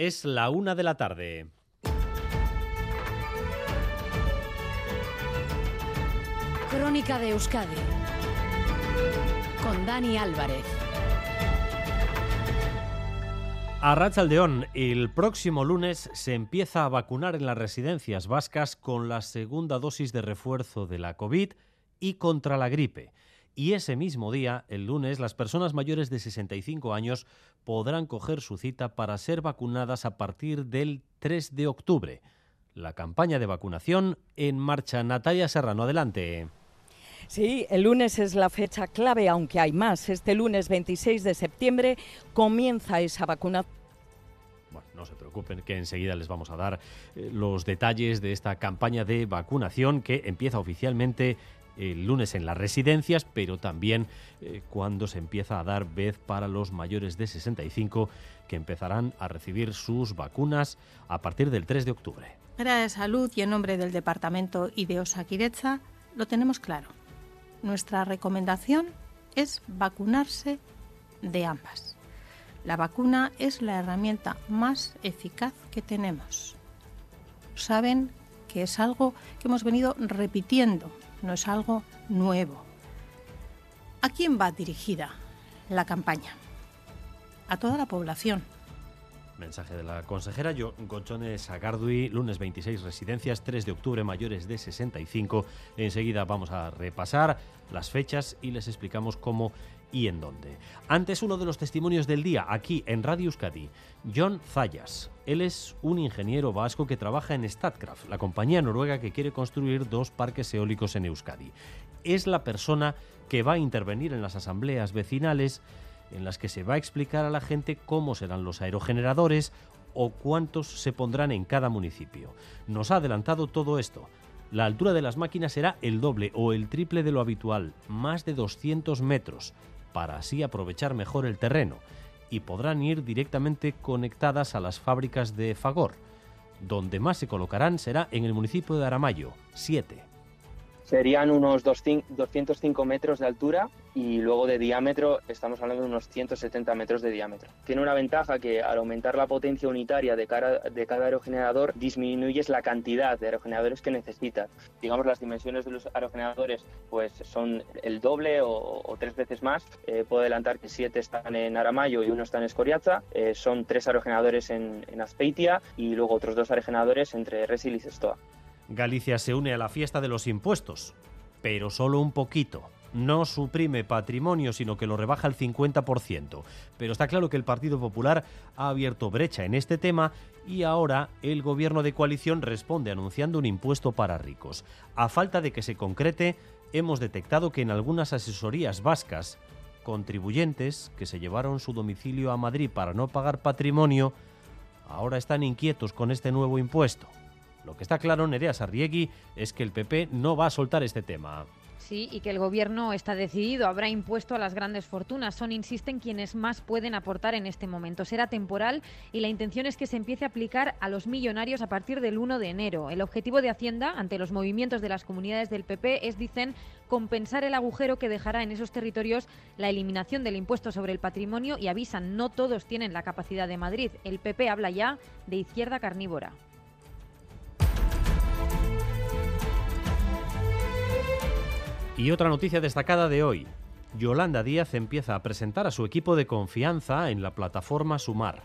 es la una de la tarde. Crónica de Euskadi con Dani Álvarez. A Rachaldeón, el próximo lunes se empieza a vacunar en las residencias vascas con la segunda dosis de refuerzo de la COVID y contra la gripe. Y ese mismo día, el lunes, las personas mayores de 65 años podrán coger su cita para ser vacunadas a partir del 3 de octubre. La campaña de vacunación en marcha. Natalia Serrano, adelante. Sí, el lunes es la fecha clave, aunque hay más. Este lunes 26 de septiembre comienza esa vacuna. Bueno, no se preocupen, que enseguida les vamos a dar eh, los detalles de esta campaña de vacunación que empieza oficialmente el lunes en las residencias, pero también eh, cuando se empieza a dar vez para los mayores de 65 que empezarán a recibir sus vacunas a partir del 3 de octubre. Era de Salud y en nombre del Departamento y de lo tenemos claro nuestra recomendación es vacunarse de ambas. La vacuna es la herramienta más eficaz que tenemos. Saben que es algo que hemos venido repitiendo, no es algo nuevo. ¿A quién va dirigida la campaña? A toda la población Mensaje de la consejera Yo, Gochones Sagardui, lunes 26 residencias, 3 de octubre mayores de 65. Enseguida vamos a repasar las fechas y les explicamos cómo y en dónde. Antes uno de los testimonios del día aquí en Radio Euskadi, John Zayas. Él es un ingeniero vasco que trabaja en Statkraft, la compañía noruega que quiere construir dos parques eólicos en Euskadi. Es la persona que va a intervenir en las asambleas vecinales en las que se va a explicar a la gente cómo serán los aerogeneradores o cuántos se pondrán en cada municipio. Nos ha adelantado todo esto. La altura de las máquinas será el doble o el triple de lo habitual, más de 200 metros, para así aprovechar mejor el terreno, y podrán ir directamente conectadas a las fábricas de Fagor. Donde más se colocarán será en el municipio de Aramayo, 7 serían unos 205 metros de altura y luego de diámetro estamos hablando de unos 170 metros de diámetro. Tiene una ventaja que al aumentar la potencia unitaria de cada, de cada aerogenerador disminuyes la cantidad de aerogeneradores que necesitas. Digamos las dimensiones de los aerogeneradores pues son el doble o, tres veces más. Eh, puedo adelantar que siete están en Aramayo y uno está en Escoriaza. Eh, son tres aerogeneradores en, en Azpeitia y luego otros dos aerogeneradores entre Resil y Sestoa. Galicia se une a la fiesta de los impuestos, pero solo un poquito. No suprime patrimonio, sino que lo rebaja al 50%. Pero está claro que el Partido Popular ha abierto brecha en este tema y ahora el gobierno de coalición responde anunciando un impuesto para ricos. A falta de que se concrete, hemos detectado que en algunas asesorías vascas, contribuyentes que se llevaron su domicilio a Madrid para no pagar patrimonio, ahora están inquietos con este nuevo impuesto. Lo que está claro, Nerea Sarriegui, es que el PP no va a soltar este tema. Sí, y que el gobierno está decidido, habrá impuesto a las grandes fortunas. Son, insisten, quienes más pueden aportar en este momento. Será temporal y la intención es que se empiece a aplicar a los millonarios a partir del 1 de enero. El objetivo de Hacienda, ante los movimientos de las comunidades del PP, es, dicen, compensar el agujero que dejará en esos territorios la eliminación del impuesto sobre el patrimonio y avisan, no todos tienen la capacidad de Madrid. El PP habla ya de izquierda carnívora. Y otra noticia destacada de hoy. Yolanda Díaz empieza a presentar a su equipo de confianza en la plataforma Sumar.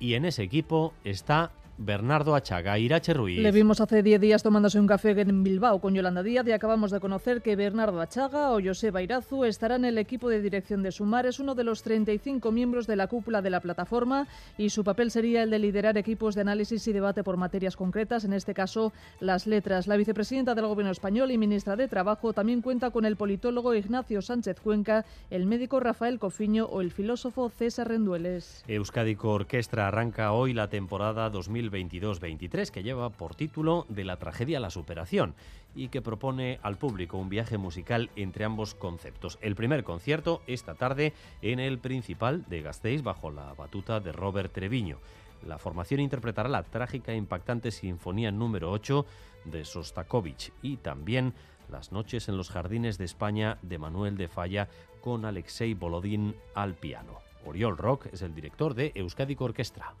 Y en ese equipo está Bernardo Achaga, Irache Ruiz. Le vimos hace 10 días tomándose un café en Bilbao con Yolanda Díaz y acabamos de conocer que Bernardo Achaga o Joseba Irazu estará en el equipo de dirección de Sumar. Es uno de los 35 miembros de la cúpula de la plataforma y su papel sería el de liderar equipos de análisis y debate por materias concretas, en este caso las letras. La vicepresidenta del Gobierno español y ministra de Trabajo también cuenta con el politólogo Ignacio Sánchez Cuenca, el médico Rafael Cofiño o el filósofo César Rendueles. Euskadico Orquestra arranca hoy la temporada 2020 22-23 que lleva por título De la tragedia a la superación y que propone al público un viaje musical entre ambos conceptos. El primer concierto esta tarde en el Principal de Gasteiz bajo la batuta de Robert Treviño. La formación interpretará la trágica e impactante Sinfonía número 8 de Sostakovich y también Las noches en los jardines de España de Manuel de Falla con Alexei Bolodín al piano. Oriol Rock es el director de Euskadi Orquestra.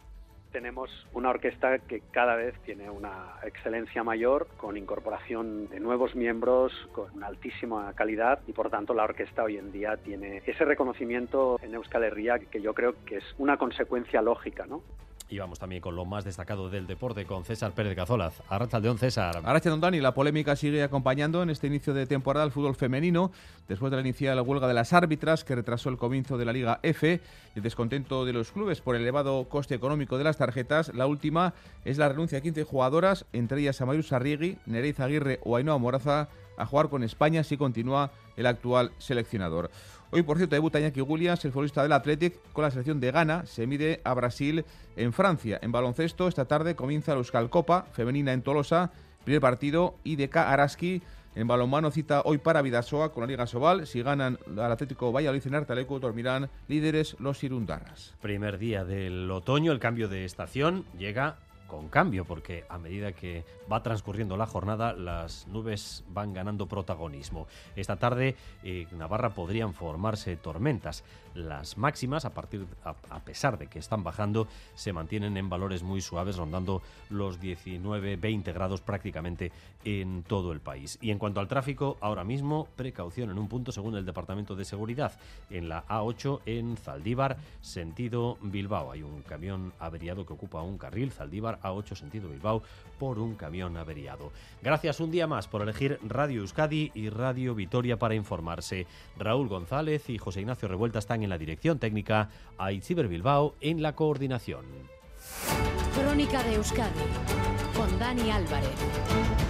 Tenemos una orquesta que cada vez tiene una excelencia mayor, con incorporación de nuevos miembros, con una altísima calidad y por tanto la orquesta hoy en día tiene ese reconocimiento en Euskal Herria que yo creo que es una consecuencia lógica, ¿no? Y vamos también con lo más destacado del deporte con César Pérez Cazolaz. Arracha León César. Arracha Don Dani, la polémica sigue acompañando en este inicio de temporada el fútbol femenino, después de la inicial huelga de las árbitras que retrasó el comienzo de la Liga F, el descontento de los clubes por el elevado coste económico de las tarjetas. La última es la renuncia de 15 jugadoras, entre ellas Amayu Sarriegui, Nereiz Aguirre o Ainhoa Moraza, a jugar con España si continúa el actual seleccionador. Hoy, por cierto, debuta Iñaki Williams, el futbolista del Athletic, con la selección de Ghana. Se mide a Brasil en Francia. En baloncesto, esta tarde comienza la Euskal Copa femenina en Tolosa. Primer partido, IDK Araski. En balonmano cita hoy para Vidasoa con la Liga Sobal. Si ganan al Atlético Valladolid en Artaleco, dormirán líderes los Irundarras. Primer día del otoño, el cambio de estación llega con cambio, porque a medida que va transcurriendo la jornada, las nubes van ganando protagonismo. Esta tarde en Navarra podrían formarse tormentas. Las máximas, a, partir, a, pesar de que están bajando, se mantienen en valores muy suaves, rondando los 19-20 grados prácticamente en todo el país. Y en cuanto al tráfico, ahora mismo precaución en un punto según el Departamento de Seguridad. En la A8 en Zaldívar, sentido Bilbao. Hay un camión averiado que ocupa un carril, Zaldívar A8 sentido Bilbao, por un camión averiado. Gracias un día más por elegir Radio Euskadi y Radio Vitoria para informarse. Raúl González y José Ignacio Revuelta están en la dirección técnica, Aitziber Bilbao en la coordinación. Crónica de Euskadi con Dani Álvarez.